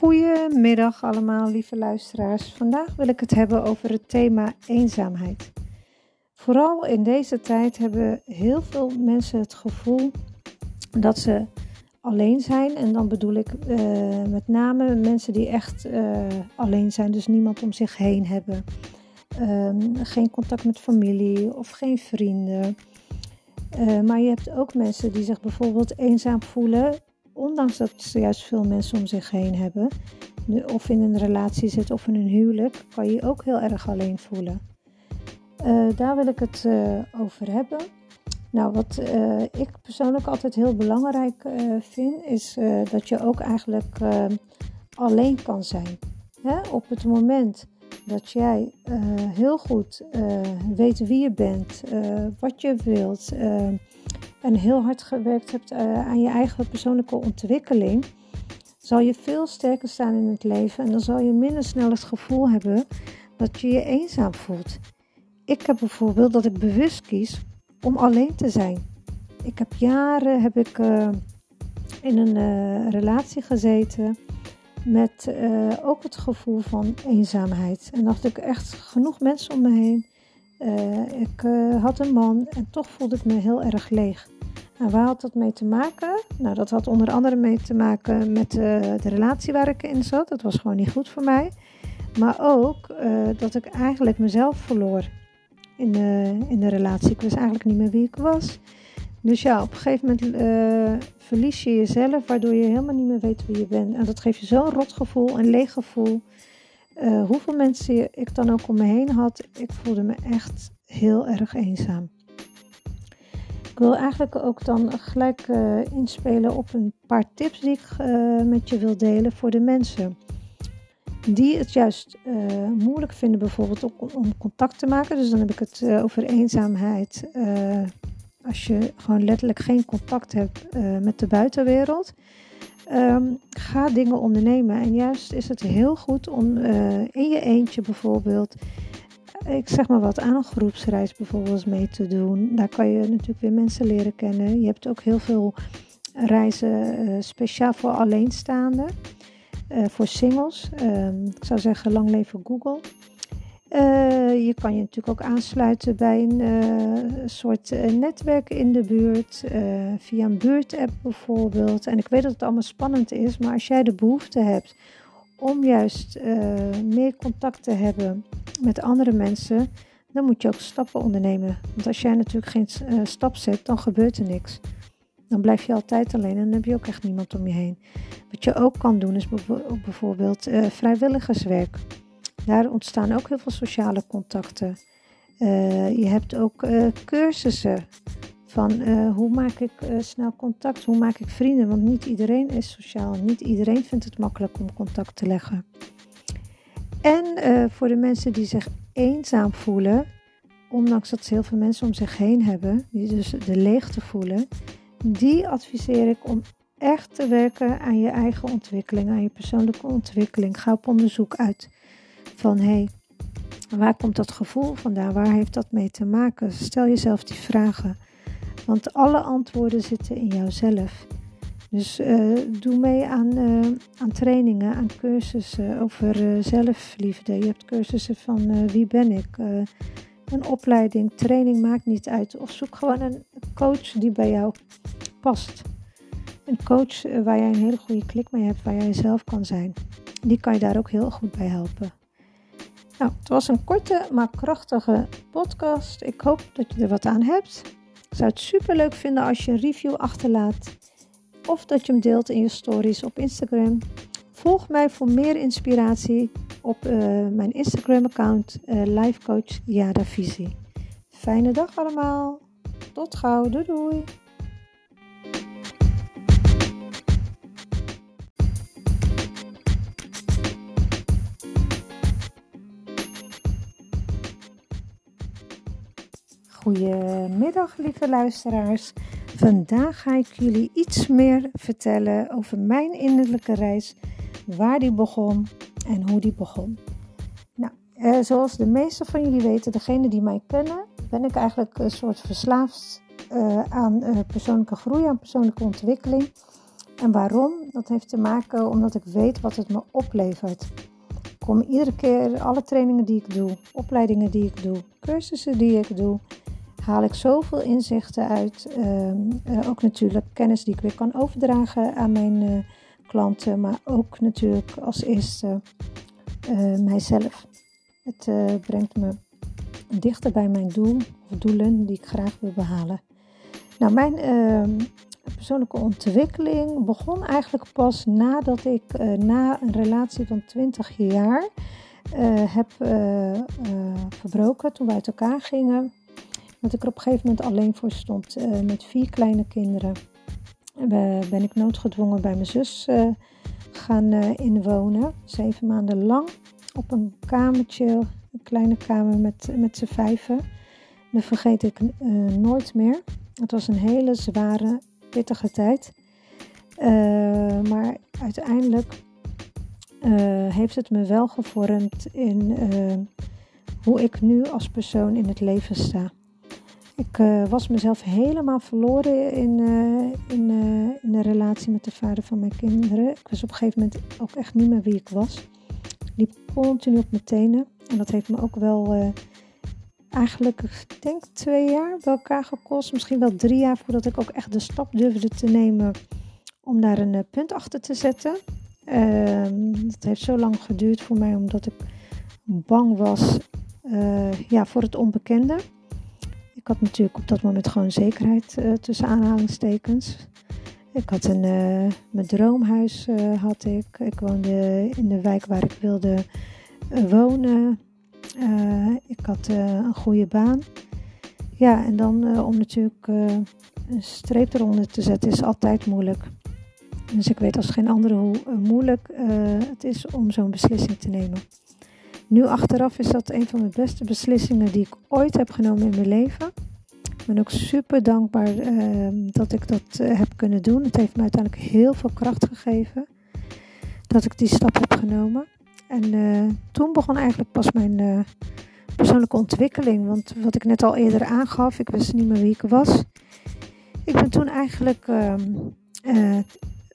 Goedemiddag allemaal, lieve luisteraars. Vandaag wil ik het hebben over het thema eenzaamheid. Vooral in deze tijd hebben heel veel mensen het gevoel dat ze alleen zijn. En dan bedoel ik uh, met name mensen die echt uh, alleen zijn, dus niemand om zich heen hebben. Um, geen contact met familie of geen vrienden. Uh, maar je hebt ook mensen die zich bijvoorbeeld eenzaam voelen ondanks dat juist veel mensen om zich heen hebben, of in een relatie zit of in een huwelijk, kan je je ook heel erg alleen voelen. Uh, daar wil ik het uh, over hebben. Nou, wat uh, ik persoonlijk altijd heel belangrijk vind, is dat je ook eigenlijk alleen kan zijn. Hè? Op het moment dat jij heel goed weet wie je bent, wat je wilt en heel hard gewerkt hebt uh, aan je eigen persoonlijke ontwikkeling, zal je veel sterker staan in het leven en dan zal je minder snel het gevoel hebben dat je je eenzaam voelt. Ik heb bijvoorbeeld dat ik bewust kies om alleen te zijn. Ik heb jaren heb ik, uh, in een uh, relatie gezeten met ook het gevoel van eenzaamheid. En dacht ik echt genoeg mensen om me heen. Uh, ik uh, had een man en toch voelde ik me heel erg leeg. En waar had dat mee te maken? Nou, dat had onder andere mee te maken met uh, de relatie waar ik in zat. Dat was gewoon niet goed voor mij. Maar ook dat ik eigenlijk mezelf verloor in de, in de relatie. Ik wist eigenlijk niet meer wie ik was. Dus ja, op een gegeven moment verlies je jezelf, waardoor je helemaal niet meer weet wie je bent. En dat geeft je zo'n rot gevoel, een leeg gevoel. Uh, hoeveel mensen ik dan ook om me heen had, ik voelde me echt heel erg eenzaam. Ik wil eigenlijk ook dan gelijk uh, inspelen op een paar tips die ik uh, met je wil delen voor de mensen die het juist moeilijk vinden, bijvoorbeeld om, om, contact te maken. Dus dan heb ik het over eenzaamheid. als je gewoon letterlijk geen contact hebt met de buitenwereld. Um, ga dingen ondernemen. En juist is het heel goed om uh, in je eentje bijvoorbeeld, ik zeg maar wat, aan een groepsreis bijvoorbeeld mee te doen. Daar kan je natuurlijk weer mensen leren kennen. Je hebt ook heel veel reizen uh, speciaal voor alleenstaanden, uh, voor singles. Um, ik zou zeggen, lang leven Google. Uh, je kan je natuurlijk ook aansluiten bij een uh, soort uh, netwerk in de buurt, via een buurtapp bijvoorbeeld. En ik weet dat het allemaal spannend is, maar als jij de behoefte hebt om juist meer contact te hebben met andere mensen, dan moet je ook stappen ondernemen. Want als jij natuurlijk geen stap zet, dan gebeurt er niks. Dan blijf je altijd alleen en dan heb je ook echt niemand om je heen. Wat je ook kan doen is bijvoorbeeld vrijwilligerswerk. Daar ontstaan ook heel veel sociale contacten. Uh, je hebt ook uh, cursussen van uh, hoe maak ik snel contact, hoe maak ik vrienden. Want niet iedereen is sociaal, niet iedereen vindt het makkelijk om contact te leggen. En voor de mensen die zich eenzaam voelen, ondanks dat ze heel veel mensen om zich heen hebben, die dus de leegte voelen, die adviseer ik om echt te werken aan je eigen ontwikkeling, aan je persoonlijke ontwikkeling. Ga op onderzoek uit van hey, waar komt dat gevoel vandaan? Waar heeft dat mee te maken? Stel jezelf die vragen. Want alle antwoorden zitten in jouzelf. Dus uh, doe mee aan, uh, aan trainingen, aan cursussen over uh, zelfliefde. Je hebt cursussen van wie ben ik? een opleiding, training maakt niet uit. Of zoek gewoon een coach die bij jou past. Een coach waar jij een hele goede klik mee hebt, waar jij zelf kan zijn. Die kan je daar ook heel goed bij helpen. Nou, het was een korte maar krachtige podcast. Ik hoop dat je er wat aan hebt. Ik zou het super leuk vinden als je een review achterlaat of dat je hem deelt in je stories op Instagram. Volg mij voor meer inspiratie op uh, mijn Instagram-account uh, Lifecoach Jada Visie. Fijne dag allemaal. Tot gauw. Doei. Goedemiddag, lieve luisteraars. Vandaag ga ik jullie iets meer vertellen over mijn innerlijke reis, waar die begon en hoe die begon. Nou, eh, zoals de meeste van jullie weten, degene die mij kennen, ben ik eigenlijk een soort verslaafd uh, aan uh, persoonlijke groei, aan persoonlijke ontwikkeling. En waarom? Dat heeft te maken omdat ik weet wat het me oplevert. Ik kom iedere keer, alle trainingen die ik doe, opleidingen die ik doe, cursussen die ik doe, haal ik zoveel inzichten uit. Ehm, eh, ook natuurlijk kennis die ik weer kan overdragen aan mijn uh, klanten, maar ook natuurlijk als eerste uh, mijzelf. Het brengt me dichter bij mijn doel of doelen die ik graag wil behalen. Nou, mijn ehm, persoonlijke ontwikkeling begon eigenlijk pas nadat ik na een relatie van 20 jaar heb verbroken toen we uit elkaar gingen dat ik er op een gegeven moment alleen voor stond uh, met vier kleine kinderen. ben ik noodgedwongen bij mijn zus uh, gaan uh, inwonen. Zeven maanden lang op een kamertje, een kleine kamer met, met z'n vijven. Dat vergeet ik nooit meer. Het was een hele zware, pittige tijd. maar uiteindelijk heeft het me wel gevormd in hoe ik nu als persoon in het leven sta. Ik uh, was mezelf helemaal verloren in, uh, in, uh, in de relatie met de vader van mijn kinderen. Ik was op een gegeven moment ook echt niet meer wie ik was. Ik liep continu op mijn tenen. En dat heeft me ook wel eigenlijk, denk twee jaar bij elkaar gekost. Misschien wel drie jaar voordat ik ook echt de stap durfde te nemen om daar een punt achter te zetten. Ehm, dat heeft zo lang geduurd voor mij omdat ik bang was ja, voor het onbekende. Ik had natuurlijk op dat moment gewoon zekerheid uh, tussen aanhalingstekens. Ik had een, uh, mijn droomhuis uh, had ik. Ik woonde in de wijk waar ik wilde wonen. ik had een goede baan. Ja, en dan om natuurlijk een streep eronder te zetten is altijd moeilijk. Dus ik weet als geen andere hoe moeilijk het is om zo'n beslissing te nemen. Nu achteraf is dat een van de beste beslissingen die ik ooit heb genomen in mijn leven. Ik ben ook super dankbaar ehm, dat ik dat eh, heb kunnen doen. Het heeft me uiteindelijk heel veel kracht gegeven dat ik die stap heb genomen. En uh, toen begon eigenlijk pas mijn uh, persoonlijke ontwikkeling. Want wat ik net al eerder aangaf, ik wist niet meer wie ik was. Ik ben toen eigenlijk ehm,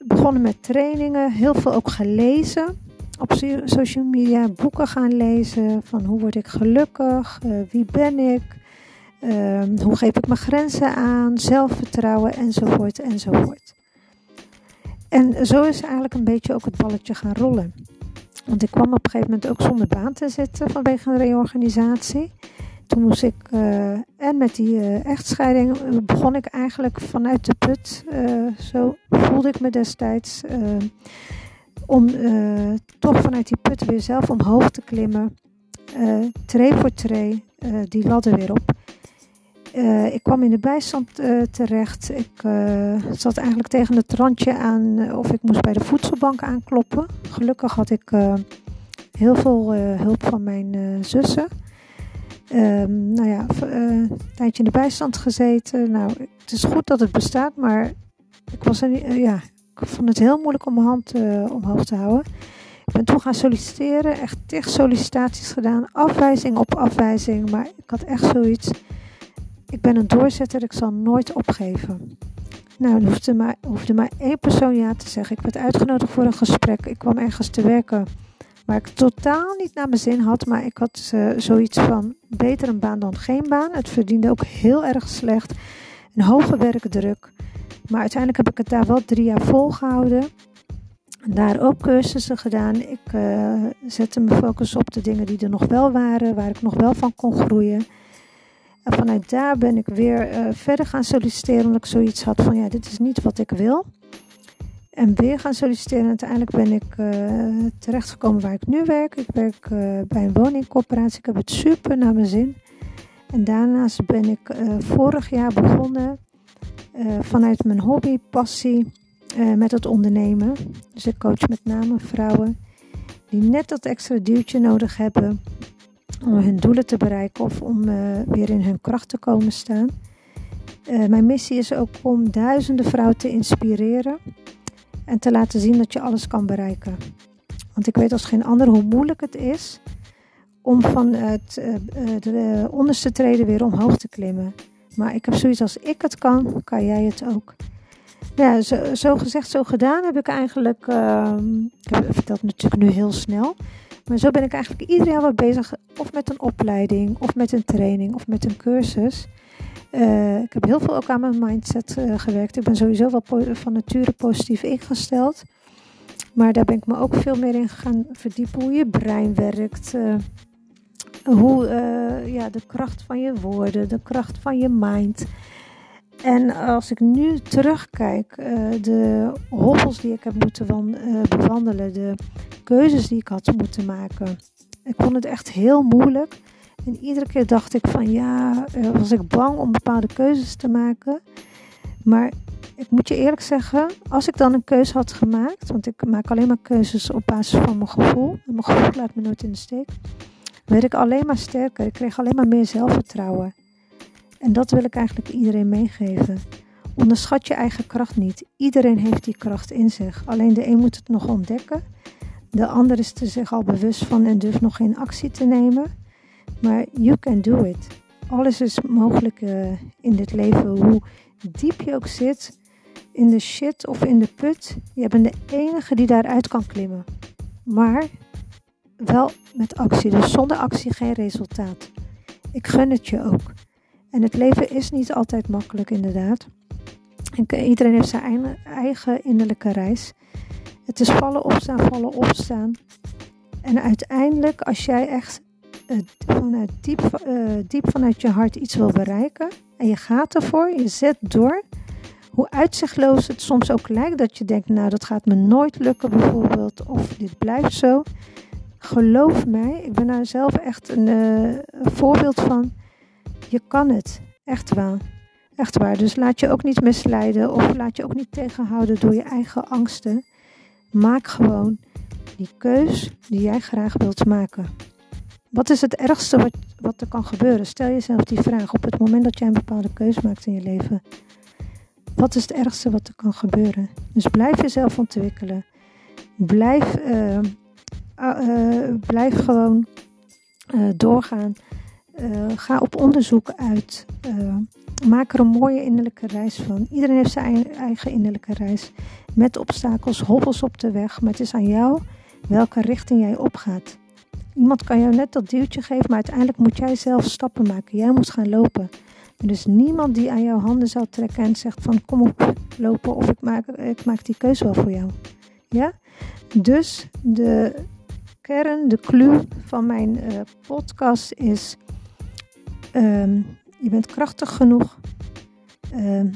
begonnen met trainingen, heel veel ook gelezen op social media boeken gaan lezen van hoe word ik gelukkig, uh, wie ben ik, uh, hoe geef ik mijn grenzen aan, zelfvertrouwen enzovoort enzovoort. En zo is eigenlijk een beetje ook het balletje gaan rollen. Want ik kwam op een gegeven moment ook zonder baan te zitten vanwege een reorganisatie. Toen moest ik, uh, en met die uh, echtscheiding begon ik eigenlijk vanuit de put. zo voelde ik me destijds om uh, toch vanuit die put weer zelf omhoog te klimmen. Uh, tree voor tree, uh, die ladder weer op. ik kwam in de bijstand terecht. Ik zat eigenlijk tegen het randje aan of ik moest bij de voedselbank aankloppen. Gelukkig had ik heel veel hulp van mijn zussen. Um, nou ja, een tijdje in de bijstand gezeten. Nou, het is goed dat het bestaat, maar ik was er, ja, ik vond het heel moeilijk om mijn hand uh, omhoog te houden. Ik ben toen gaan solliciteren, echt tig sollicitaties gedaan, afwijzing op afwijzing, maar ik had echt zoiets. Ik ben een doorzetter, ik zal nooit opgeven. Nou, er hoefde maar, hoefde maar één persoon ja te zeggen. Ik werd uitgenodigd voor een gesprek. Ik kwam ergens te werken waar ik totaal niet naar mijn zin had. Maar ik had uh, zoiets van beter een baan dan geen baan. Het verdiende ook heel erg slecht. Een hoge werkdruk. Maar uiteindelijk heb ik het daar wel drie jaar volgehouden. Daar ook cursussen gedaan. Ik uh, zette mijn focus op de dingen die er nog wel waren, waar ik nog wel van kon groeien. En vanuit daar ben ik weer uh, verder gaan solliciteren, omdat ik zoiets had van ja, dit is niet wat ik wil. En weer gaan solliciteren. Uiteindelijk ben ik uh, terechtgekomen waar ik nu werk. Ik werk bij een woningcorporatie. Ik heb het super naar mijn zin. En daarnaast ben ik vorig jaar begonnen uh, vanuit mijn hobby, passie uh, met het ondernemen. Dus ik coach met name vrouwen die net dat extra duwtje nodig hebben om hun doelen te bereiken of om uh, weer in hun kracht te komen staan. mijn missie is ook om duizenden vrouwen te inspireren en te laten zien dat je alles kan bereiken. Want ik weet als geen ander hoe moeilijk het is om van het de onderste treden weer omhoog te klimmen. Maar ik heb zoiets als ik het kan, kan jij het ook. Ja, zo, zo gezegd, zo gedaan heb ik eigenlijk. Uh, ik heb dat natuurlijk nu heel snel. Maar zo ben ik eigenlijk ieder jaar wel bezig. Of met een opleiding, of met een training, of met een cursus. Uh, ik heb heel veel ook aan mijn mindset uh, gewerkt. Ik ben sowieso wel van nature positief ingesteld. Maar daar ben ik me ook veel meer in gaan verdiepen. Hoe je brein werkt. Hoe ja, de kracht van je woorden, de kracht van je mind. En als ik nu terugkijk, uh, de hobbels die ik heb moeten uh, bewandelen, de keuzes die ik had moeten maken. Ik vond het echt heel moeilijk. En iedere keer dacht ik van ja, was ik bang om bepaalde keuzes te maken. Maar ik moet je eerlijk zeggen, als ik dan een keuze had gemaakt, want ik maak alleen maar keuzes op basis van mijn gevoel. En mijn gevoel laat me nooit in de steek. Werd ik alleen maar sterker. Ik kreeg alleen maar meer zelfvertrouwen. En dat wil ik eigenlijk iedereen meegeven. Onderschat je eigen kracht niet. Iedereen heeft die kracht in zich. Alleen de een moet het nog ontdekken. De ander is er zich al bewust van en durft nog geen actie te nemen. Maar you can do it. Alles is mogelijk uh, in dit leven. Hoe diep je ook zit, in de shit of in de put. Je bent de enige die daaruit kan klimmen. Maar wel met actie. Dus zonder actie geen resultaat. Ik gun het je ook. En het leven is niet altijd makkelijk, inderdaad. En iedereen heeft zijn eigen innerlijke reis. Het is vallen, opstaan, vallen, opstaan. En uiteindelijk, als jij echt uh, vanuit diep, uh, diep vanuit je hart iets wil bereiken en je gaat ervoor, je zet door, hoe uitzichtloos het soms ook lijkt, dat je denkt, nou dat gaat me nooit lukken bijvoorbeeld, of dit blijft zo. Geloof mij, ik ben daar zelf echt een, uh, een voorbeeld van je kan het. Echt waar. Echt waar. Dus laat je ook niet misleiden of laat je ook niet tegenhouden door je eigen angsten. Maak gewoon die keus die jij graag wilt maken. Wat is het ergste wat, er kan gebeuren? Stel jezelf die vraag op het moment dat jij een bepaalde keus maakt in je leven. Wat is het ergste wat er kan gebeuren? Dus blijf jezelf ontwikkelen. Blijf, uh, uh, blijf gewoon uh, doorgaan. Uh, ga op onderzoek uit. Maak er een mooie innerlijke reis van. Iedereen heeft zijn eigen innerlijke reis. Met obstakels, hobbels op de weg. Maar het is aan jou welke richting jij opgaat. Iemand kan jou net dat duwtje geven, maar uiteindelijk moet jij zelf stappen maken. Jij moet gaan lopen. Er is niemand die aan jouw handen zal trekken en zegt van kom op lopen of ik maak, ik maak die keuze wel voor jou. Ja? Dus de kern, de clue van mijn uh, podcast is Um, je bent krachtig genoeg. Um,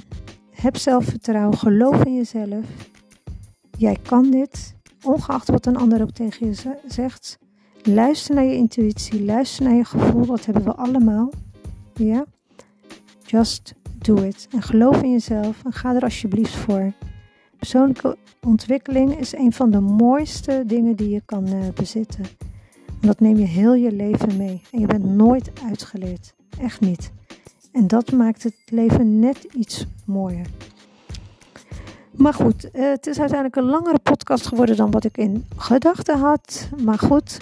heb zelfvertrouwen. Geloof in jezelf. Jij kan dit. Ongeacht wat een ander ook tegen je zegt. Luister naar je intuïtie. Luister naar je gevoel. Dat hebben we allemaal. Ja? Just do it. En geloof in jezelf. En ga er alsjeblieft voor. Persoonlijke ontwikkeling is een van de mooiste dingen die je kan uh, bezitten. Dat neem je heel je leven mee. En je bent nooit uitgeleerd. Echt niet. En dat maakt het leven net iets mooier. Maar goed, eh, het is uiteindelijk een langere podcast geworden dan wat ik in gedachten had. Maar goed,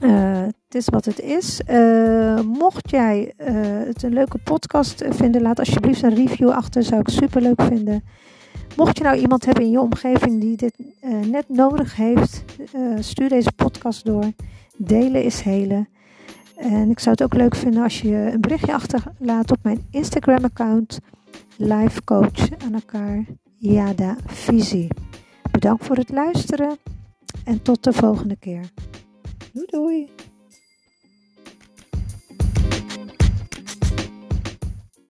uh, het is wat het is. Mocht jij het een leuke podcast vinden, laat alsjeblieft een review achter. Zou ik super leuk vinden. Mocht je nou iemand hebben in je omgeving die dit net nodig heeft, stuur deze podcast door. Delen is helen. En ik zou het ook leuk vinden als je een berichtje achterlaat op mijn Instagram-account. Live Coach aan elkaar, Yada Visie. Bedankt voor het luisteren en tot de volgende keer. Doei doei!